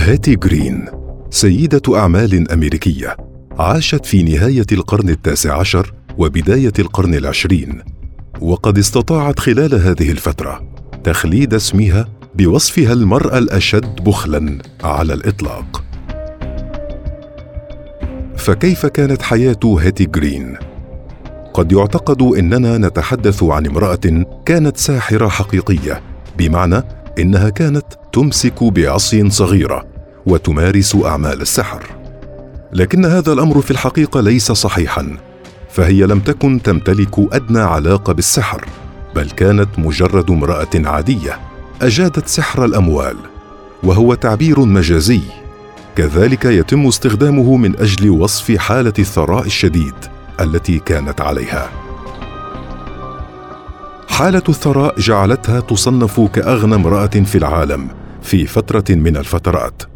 هاتي جرين سيدة أعمال أمريكية عاشت في نهاية القرن التاسع عشر وبداية القرن العشرين وقد استطاعت خلال هذه الفترة تخليد اسمها بوصفها المرأة الأشد بخلا على الإطلاق فكيف كانت حياة هاتي جرين؟ قد يعتقد إننا نتحدث عن امرأة كانت ساحرة حقيقية بمعنى إنها كانت تمسك بعصي صغيرة وتمارس أعمال السحر. لكن هذا الأمر في الحقيقة ليس صحيحا فهي لم تكن تمتلك أدنى علاقة بالسحر بل كانت مجرد امرأة عادية. أجادت سحر الأموال وهو تعبير مجازي. كذلك يتم استخدامه من أجل وصف حالة الثراء الشديد التي كانت عليها. حالة الثراء جعلتها تصنف كأغنى امرأة في العالم في فترة من الفترات.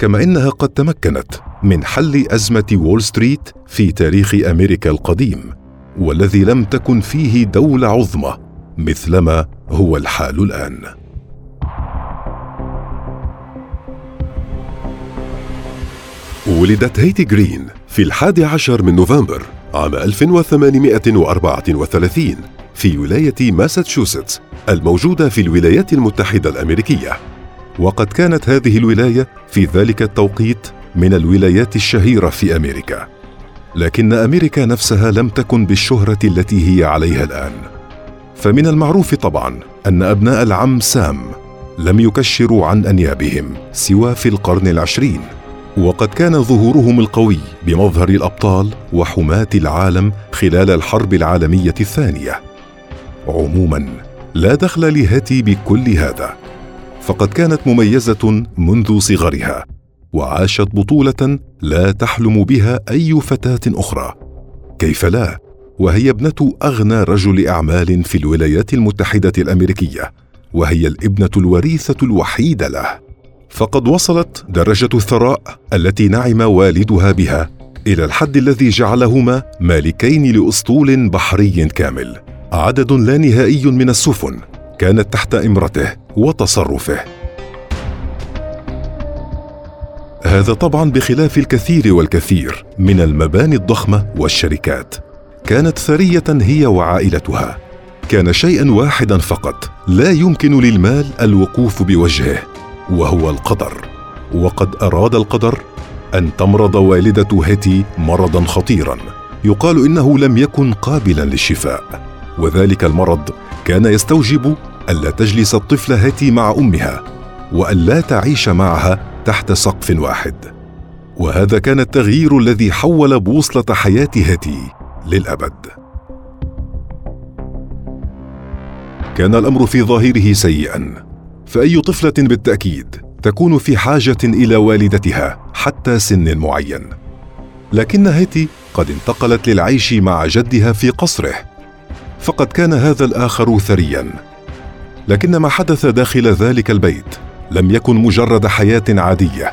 كما إنها قد تمكنت من حل أزمة وول ستريت في تاريخ أمريكا القديم والذي لم تكن فيه دولة عظمى مثلما هو الحال الآن. ولدت هيتي جرين في الحادي عشر من نوفمبر عام 1834 في ولاية ماساتشوستس الموجودة في الولايات المتحدة الأمريكية. وقد كانت هذه الولاية في ذلك التوقيت من الولايات الشهيرة في أمريكا. لكن أمريكا نفسها لم تكن بالشهرة التي هي عليها الآن. فمن المعروف طبعا أن أبناء العم سام لم يكشروا عن أنيابهم سوى في القرن العشرين. وقد كان ظهورهم القوي بمظهر الأبطال وحماة العالم خلال الحرب العالمية الثانية. عموما لا دخل لهاتي بكل هذا. فقد كانت مميزة منذ صغرها وعاشت بطولة لا تحلم بها أي فتاة أخرى. كيف لا؟ وهي ابنة أغنى رجل أعمال في الولايات المتحدة الأمريكية وهي الابنة الوريثة الوحيدة له. فقد وصلت درجة الثراء التي نعم والدها بها إلى الحد الذي جعلهما مالكين لأسطول بحري كامل. عدد لا نهائي من السفن كانت تحت إمرته وتصرفه. هذا طبعا بخلاف الكثير والكثير من المباني الضخمة والشركات. كانت ثرية هي وعائلتها. كان شيئا واحدا فقط. لا يمكن للمال الوقوف بوجهه وهو القدر. وقد أراد القدر أن تمرض والدة هيتي مرضا خطيرا. يقال إنه لم يكن قابلا للشفاء. وذلك المرض كان يستوجب ألا تجلس الطفله هيتي مع أمها وألا تعيش معها تحت سقف واحد. وهذا كان التغيير الذي حول بوصلة حياة هيتي للأبد. كان الأمر في ظاهره سيئا فأي طفلة بالتأكيد تكون في حاجة إلى والدتها حتى سن معين. لكن هيتي قد انتقلت للعيش مع جدها في قصره فقد كان هذا الآخر ثريا. لكن ما حدث داخل ذلك البيت لم يكن مجرد حياة عادية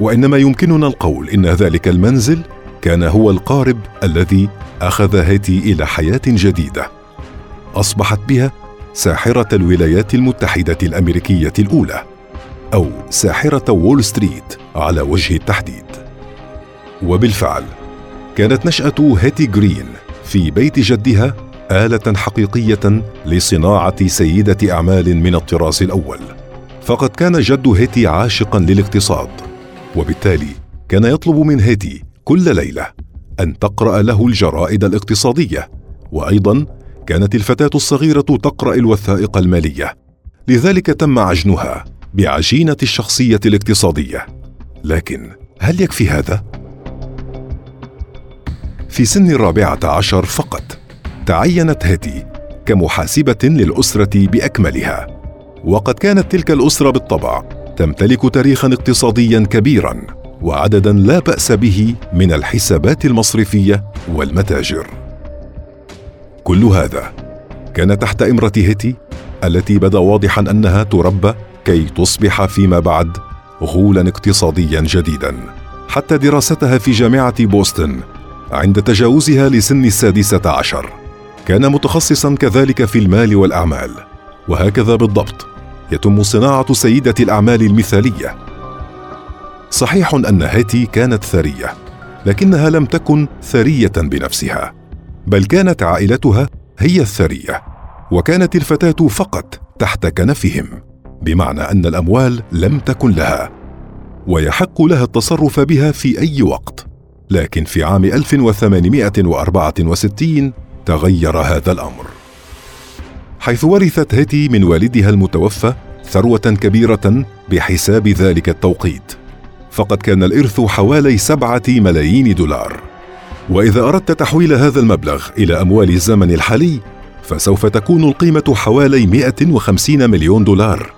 وإنما يمكننا القول إن ذلك المنزل كان هو القارب الذي أخذ هيتي إلى حياة جديدة. أصبحت بها ساحرة الولايات المتحدة الأمريكية الأولى أو ساحرة وول ستريت على وجه التحديد. وبالفعل كانت نشأة هيتي جرين في بيت جدها آلة حقيقية لصناعة سيدة أعمال من الطراز الأول. فقد كان جد هيتي عاشقا للاقتصاد وبالتالي كان يطلب من هيتي كل ليلة أن تقرأ له الجرائد الاقتصادية وأيضا كانت الفتاة الصغيرة تقرأ الوثائق المالية. لذلك تم عجنها بعجينة الشخصية الاقتصادية. لكن هل يكفي هذا؟ في سن الرابعة عشر فقط. تعينت هاتي كمحاسبة للأسرة بأكملها. وقد كانت تلك الأسرة بالطبع تمتلك تاريخا اقتصاديا كبيرا وعددا لا بأس به من الحسابات المصرفية والمتاجر. كل هذا كان تحت إمرة هيتي التي بدا واضحا أنها تربى كي تصبح فيما بعد غولا اقتصاديا جديدا حتى دراستها في جامعة بوسطن عند تجاوزها لسن السادسة عشر. كان متخصصا كذلك في المال والأعمال وهكذا بالضبط يتم صناعة سيدة الأعمال المثالية. صحيح أن هاتي كانت ثرية لكنها لم تكن ثرية بنفسها بل كانت عائلتها هي الثرية وكانت الفتاة فقط تحت كنفهم بمعنى أن الأموال لم تكن لها ويحق لها التصرف بها في أي وقت لكن في عام 1864 تغير هذا الأمر. حيث ورثت هيتي من والدها المتوفى ثروة كبيرة بحساب ذلك التوقيت فقد كان الإرث حوالي سبعة ملايين دولار. وإذا أردت تحويل هذا المبلغ إلى أموال الزمن الحالي فسوف تكون القيمة حوالي 150 مليون دولار.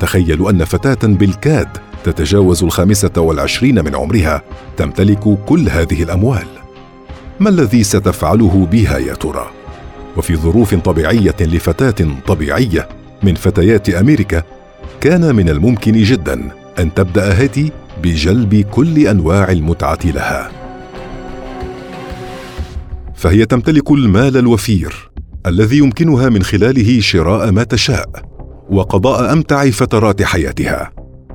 تخيلوا أن فتاة بالكاد تتجاوز الخامسة والعشرين من عمرها تمتلك كل هذه الأموال. ما الذي ستفعله بها يا ترى؟ وفي ظروف طبيعية لفتاة طبيعية من فتيات أمريكا كان من الممكن جدا أن تبدأ هاتي بجلب كل أنواع المتعة لها. فهي تمتلك المال الوفير الذي يمكنها من خلاله شراء ما تشاء وقضاء أمتع فترات حياتها.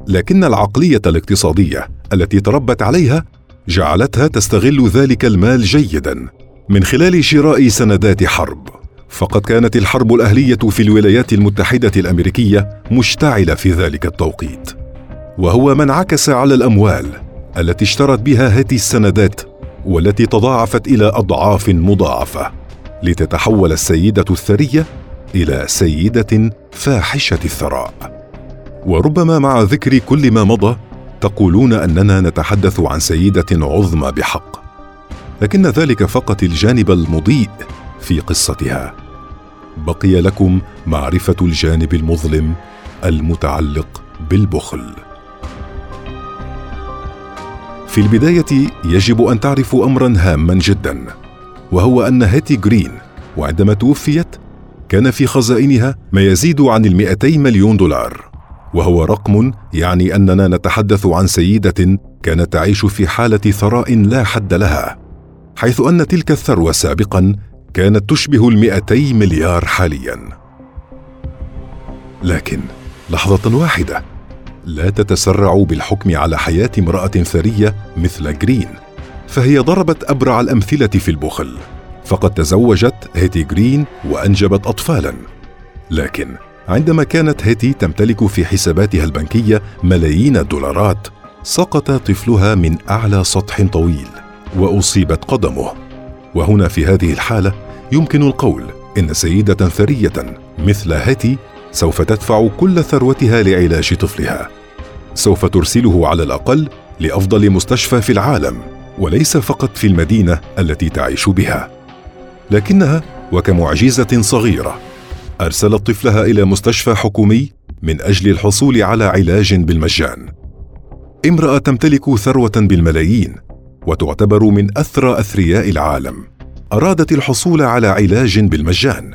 لكن العقلية الاقتصادية التي تربت عليها جعلتها تستغل ذلك المال جيدا من خلال شراء سندات حرب. فقد كانت الحرب الأهلية في الولايات المتحدة الأمريكية مشتعلة في ذلك التوقيت. وهو ما انعكس على الأموال التي اشترت بها هذه السندات والتي تضاعفت إلى أضعاف مضاعفة لتتحول السيدة الثرية إلى سيدة فاحشة الثراء. وربما مع ذكر كل ما مضى تقولون أننا نتحدث عن سيدة عظمى بحق لكن ذلك فقط الجانب المضيء في قصتها. بقي لكم معرفة الجانب المظلم المتعلق بالبخل. في البداية يجب أن تعرفوا امرا هاما جدا وهو أن هاتي جرين وعندما توفيت كان في خزائنها ما يزيد عن المئتي مليون دولار. وهو رقم يعني أننا نتحدث عن سيدة كانت تعيش في حالة ثراء لا حد لها حيث أن تلك الثروة سابقا كانت تشبه المئتي مليار حاليا. لكن لحظة واحدة لا تتسرع بالحكم على حياة امرأة ثرية مثل جرين فهي ضربت أبرع الأمثلة في البخل فقد تزوجت هيتي جرين وأنجبت اطفالا. لكن عندما كانت هيتي تمتلك في حساباتها البنكية ملايين الدولارات سقط طفلها من أعلى سطح طويل وأصيبت قدمه. وهنا في هذه الحالة يمكن القول إن سيدة ثرية مثل هاتي سوف تدفع كل ثروتها لعلاج طفلها. سوف ترسله على الأقل لأفضل مستشفى في العالم وليس فقط في المدينة التي تعيش بها. لكنها وكمعجزة صغيرة. أرسلت طفلها إلى مستشفى حكومي من أجل الحصول على علاج بالمجان. امرأة تمتلك ثروة بالملايين وتعتبر من أثرى أثرياء العالم. أرادت الحصول على علاج بالمجان.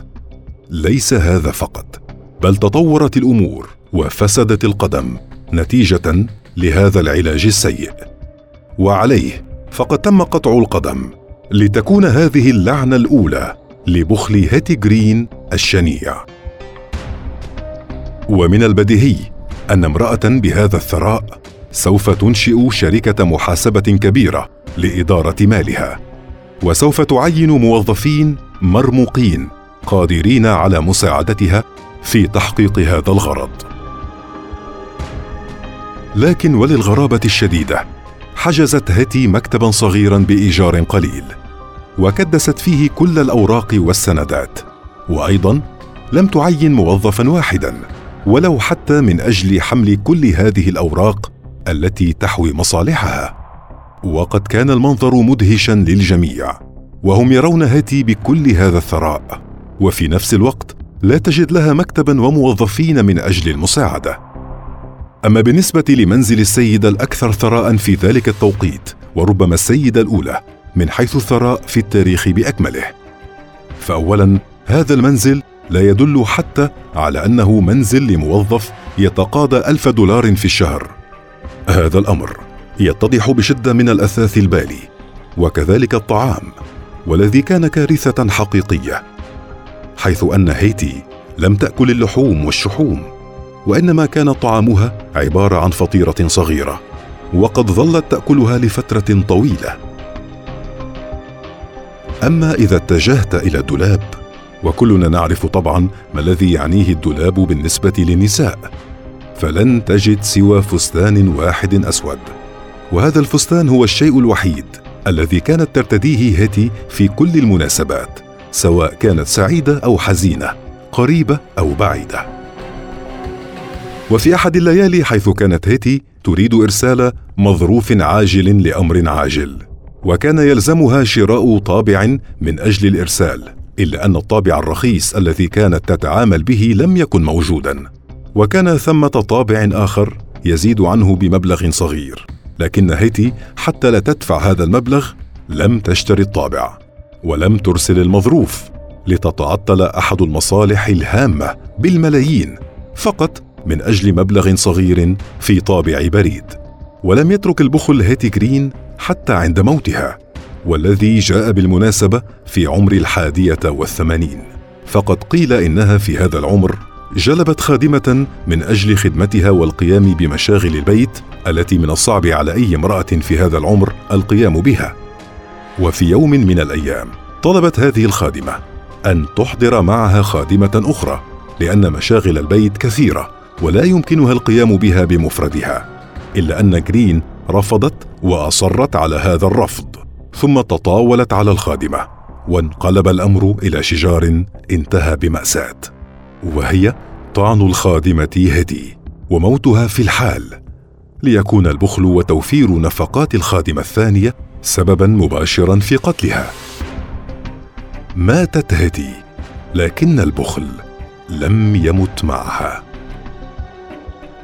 ليس هذا فقط بل تطورت الأمور وفسدت القدم نتيجة لهذا العلاج السيء. وعليه فقد تم قطع القدم لتكون هذه اللعنة الأولى لبخل هيتي جرين الشنيع. ومن البديهي أن امرأة بهذا الثراء سوف تنشئ شركة محاسبة كبيرة لإدارة مالها. وسوف تعين موظفين مرموقين قادرين على مساعدتها في تحقيق هذا الغرض. لكن وللغرابة الشديدة حجزت هاتي مكتبا صغيرا بإيجار قليل. وكدست فيه كل الأوراق والسندات. وأيضا لم تعين موظفا واحدا ولو حتى من أجل حمل كل هذه الأوراق التي تحوي مصالحها. وقد كان المنظر مدهشا للجميع وهم يرون هاتي بكل هذا الثراء. وفي نفس الوقت لا تجد لها مكتبا وموظفين من أجل المساعدة. أما بالنسبة لمنزل السيدة الأكثر ثراء في ذلك التوقيت وربما السيدة الأولى من حيث الثراء في التاريخ بأكمله. فاولا هذا المنزل لا يدل حتى على أنه منزل لموظف يتقاضى ألف دولار في الشهر. هذا الأمر يتضح بشدة من الأثاث البالي وكذلك الطعام والذي كان كارثة حقيقية حيث أن هيتي لم تأكل اللحوم والشحوم وإنما كان طعامها عبارة عن فطيرة صغيرة وقد ظلت تأكلها لفترة طويلة. أما إذا اتجهت إلى الدولاب وكلنا نعرف طبعا ما الذي يعنيه الدولاب بالنسبة للنساء فلن تجد سوى فستان واحد أسود. وهذا الفستان هو الشيء الوحيد الذي كانت ترتديه هيتي في كل المناسبات سواء كانت سعيدة أو حزينة قريبة أو بعيدة. وفي أحد الليالي حيث كانت هيتي تريد إرسال مظروف عاجل لأمر عاجل. وكان يلزمها شراء طابع من أجل الإرسال إلا أن الطابع الرخيص الذي كانت تتعامل به لم يكن موجودا. وكان ثمة طابع آخر يزيد عنه بمبلغ صغير. لكن هيتي حتى لا تدفع هذا المبلغ لم تشتري الطابع ولم ترسل المظروف لتتعطل أحد المصالح الهامة بالملايين فقط من أجل مبلغ صغير في طابع بريد. ولم يترك البخل هيتي جرين حتى عند موتها والذي جاء بالمناسبة في عمر الحادية والثمانين. فقد قيل إنها في هذا العمر جلبت خادمة من أجل خدمتها والقيام بمشاغل البيت التي من الصعب على أي امرأة في هذا العمر القيام بها. وفي يوم من الأيام طلبت هذه الخادمة أن تحضر معها خادمة أخرى لأن مشاغل البيت كثيرة ولا يمكنها القيام بها بمفردها إلا أن جرين رفضت وأصرت على هذا الرفض ثم تطاولت على الخادمة وانقلب الأمر إلى شجار انتهى بمأساة وهي طعن الخادمة هدي وموتها في الحال ليكون البخل وتوفير نفقات الخادمة الثانية سببا مباشرا في قتلها. ماتت هدي لكن البخل لم يمت معها.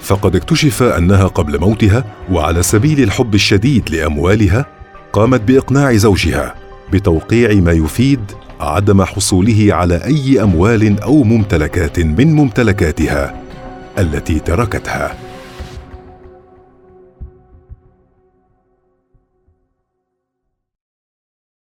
فقد اكتشف أنها قبل موتها وعلى سبيل الحب الشديد لأموالها قامت بإقناع زوجها بتوقيع ما يفيد عدم حصوله على أي أموال أو ممتلكات من ممتلكاتها التي تركتها.